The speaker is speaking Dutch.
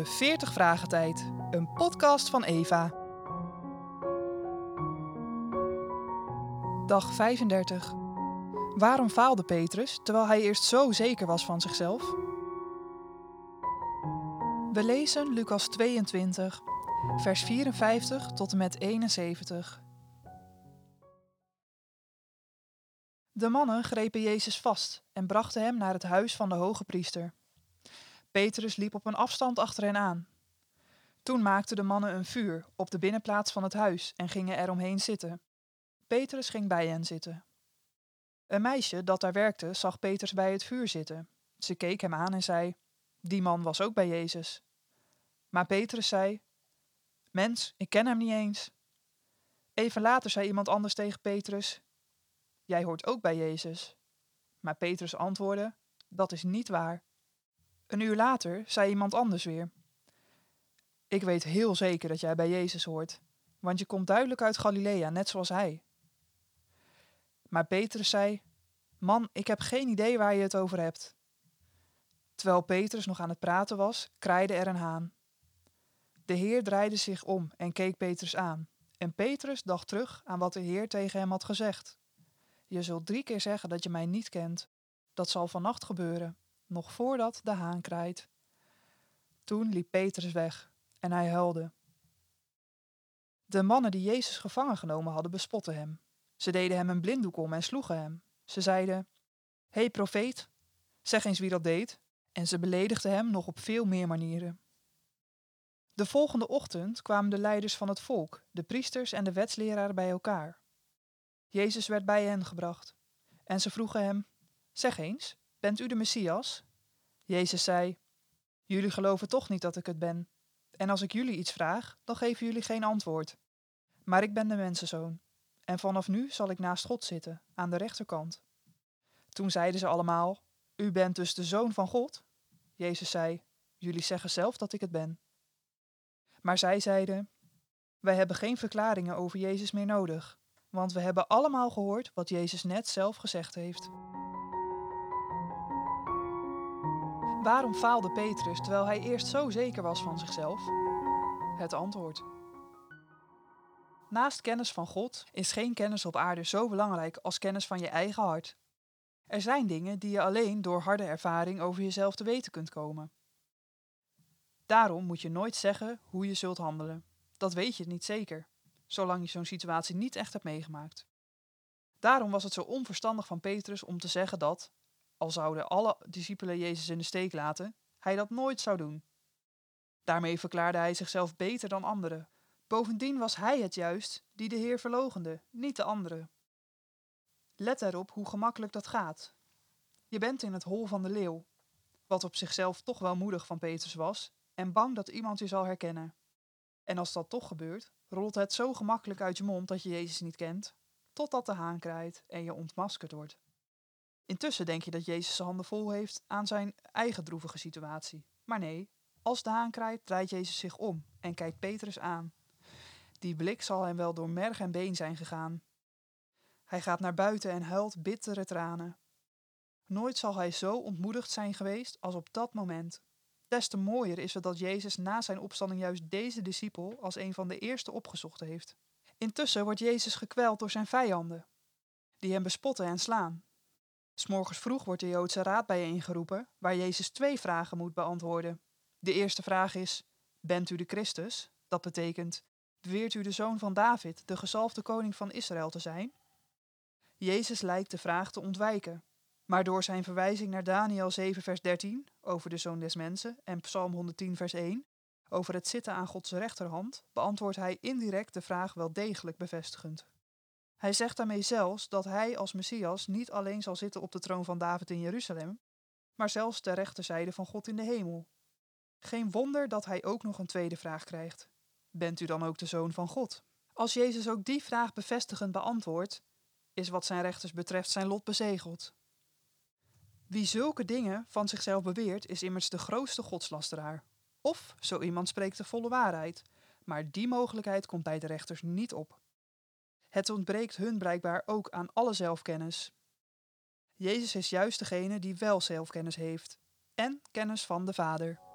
de 40 Vragen Tijd, een podcast van Eva. Dag 35. Waarom faalde Petrus terwijl hij eerst zo zeker was van zichzelf? We lezen Lucas 22, vers 54 tot en met 71. De mannen grepen Jezus vast en brachten hem naar het huis van de hoge priester. Petrus liep op een afstand achter hen aan. Toen maakten de mannen een vuur op de binnenplaats van het huis en gingen er omheen zitten. Petrus ging bij hen zitten. Een meisje dat daar werkte zag Petrus bij het vuur zitten. Ze keek hem aan en zei: Die man was ook bij Jezus. Maar Petrus zei: Mens, ik ken hem niet eens. Even later zei iemand anders tegen Petrus: Jij hoort ook bij Jezus. Maar Petrus antwoordde: Dat is niet waar. Een uur later zei iemand anders weer: Ik weet heel zeker dat jij bij Jezus hoort, want je komt duidelijk uit Galilea, net zoals hij. Maar Petrus zei: Man, ik heb geen idee waar je het over hebt. Terwijl Petrus nog aan het praten was, kraaide er een haan. De Heer draaide zich om en keek Petrus aan. En Petrus dacht terug aan wat de Heer tegen hem had gezegd. Je zult drie keer zeggen dat je mij niet kent. Dat zal vannacht gebeuren nog voordat de haan kraait. Toen liep Petrus weg en hij huilde. De mannen die Jezus gevangen genomen hadden, bespotten hem. Ze deden hem een blinddoek om en sloegen hem. Ze zeiden: Hé hey, profeet, zeg eens wie dat deed. En ze beledigden hem nog op veel meer manieren. De volgende ochtend kwamen de leiders van het volk, de priesters en de wetsleraar bij elkaar. Jezus werd bij hen gebracht. En ze vroegen hem: Zeg eens, Bent u de Messias? Jezus zei: Jullie geloven toch niet dat ik het ben. En als ik jullie iets vraag, dan geven jullie geen antwoord. Maar ik ben de mensenzoon. En vanaf nu zal ik naast God zitten, aan de rechterkant. Toen zeiden ze allemaal: U bent dus de zoon van God? Jezus zei: Jullie zeggen zelf dat ik het ben. Maar zij zeiden: Wij hebben geen verklaringen over Jezus meer nodig, want we hebben allemaal gehoord wat Jezus net zelf gezegd heeft. Waarom faalde Petrus terwijl hij eerst zo zeker was van zichzelf? Het antwoord. Naast kennis van God is geen kennis op aarde zo belangrijk als kennis van je eigen hart. Er zijn dingen die je alleen door harde ervaring over jezelf te weten kunt komen. Daarom moet je nooit zeggen hoe je zult handelen. Dat weet je niet zeker, zolang je zo'n situatie niet echt hebt meegemaakt. Daarom was het zo onverstandig van Petrus om te zeggen dat, al zouden alle discipelen Jezus in de steek laten, hij dat nooit zou doen. Daarmee verklaarde hij zichzelf beter dan anderen. Bovendien was hij het juist die de Heer verlogende, niet de anderen. Let erop hoe gemakkelijk dat gaat. Je bent in het hol van de leeuw, wat op zichzelf toch wel moedig van Petrus was, en bang dat iemand je zal herkennen. En als dat toch gebeurt, rolt het zo gemakkelijk uit je mond dat je Jezus niet kent, totdat de haan kraait en je ontmaskerd wordt. Intussen denk je dat Jezus zijn handen vol heeft aan zijn eigen droevige situatie. Maar nee, als de haan kraait, draait Jezus zich om en kijkt Petrus aan. Die blik zal hem wel door merg en been zijn gegaan. Hij gaat naar buiten en huilt bittere tranen. Nooit zal hij zo ontmoedigd zijn geweest als op dat moment. Des te mooier is het dat Jezus na zijn opstanding juist deze discipel als een van de eerste opgezocht heeft. Intussen wordt Jezus gekweld door zijn vijanden, die hem bespotten en slaan. S'morgens vroeg wordt de Joodse raad bijeengeroepen, waar Jezus twee vragen moet beantwoorden. De eerste vraag is: Bent u de Christus? Dat betekent: Beweert u de zoon van David, de gezalfde koning van Israël te zijn? Jezus lijkt de vraag te ontwijken, maar door zijn verwijzing naar Daniel 7, vers 13 over de zoon des mensen en Psalm 110, vers 1 over het zitten aan Gods rechterhand, beantwoordt hij indirect de vraag wel degelijk bevestigend. Hij zegt daarmee zelfs dat hij als Messias niet alleen zal zitten op de troon van David in Jeruzalem, maar zelfs ter rechterzijde van God in de hemel. Geen wonder dat hij ook nog een tweede vraag krijgt. Bent u dan ook de zoon van God? Als Jezus ook die vraag bevestigend beantwoordt, is wat zijn rechters betreft zijn lot bezegeld. Wie zulke dingen van zichzelf beweert, is immers de grootste godslasteraar. Of zo iemand spreekt de volle waarheid, maar die mogelijkheid komt bij de rechters niet op. Het ontbreekt hun blijkbaar ook aan alle zelfkennis. Jezus is juist degene die wel zelfkennis heeft en kennis van de Vader.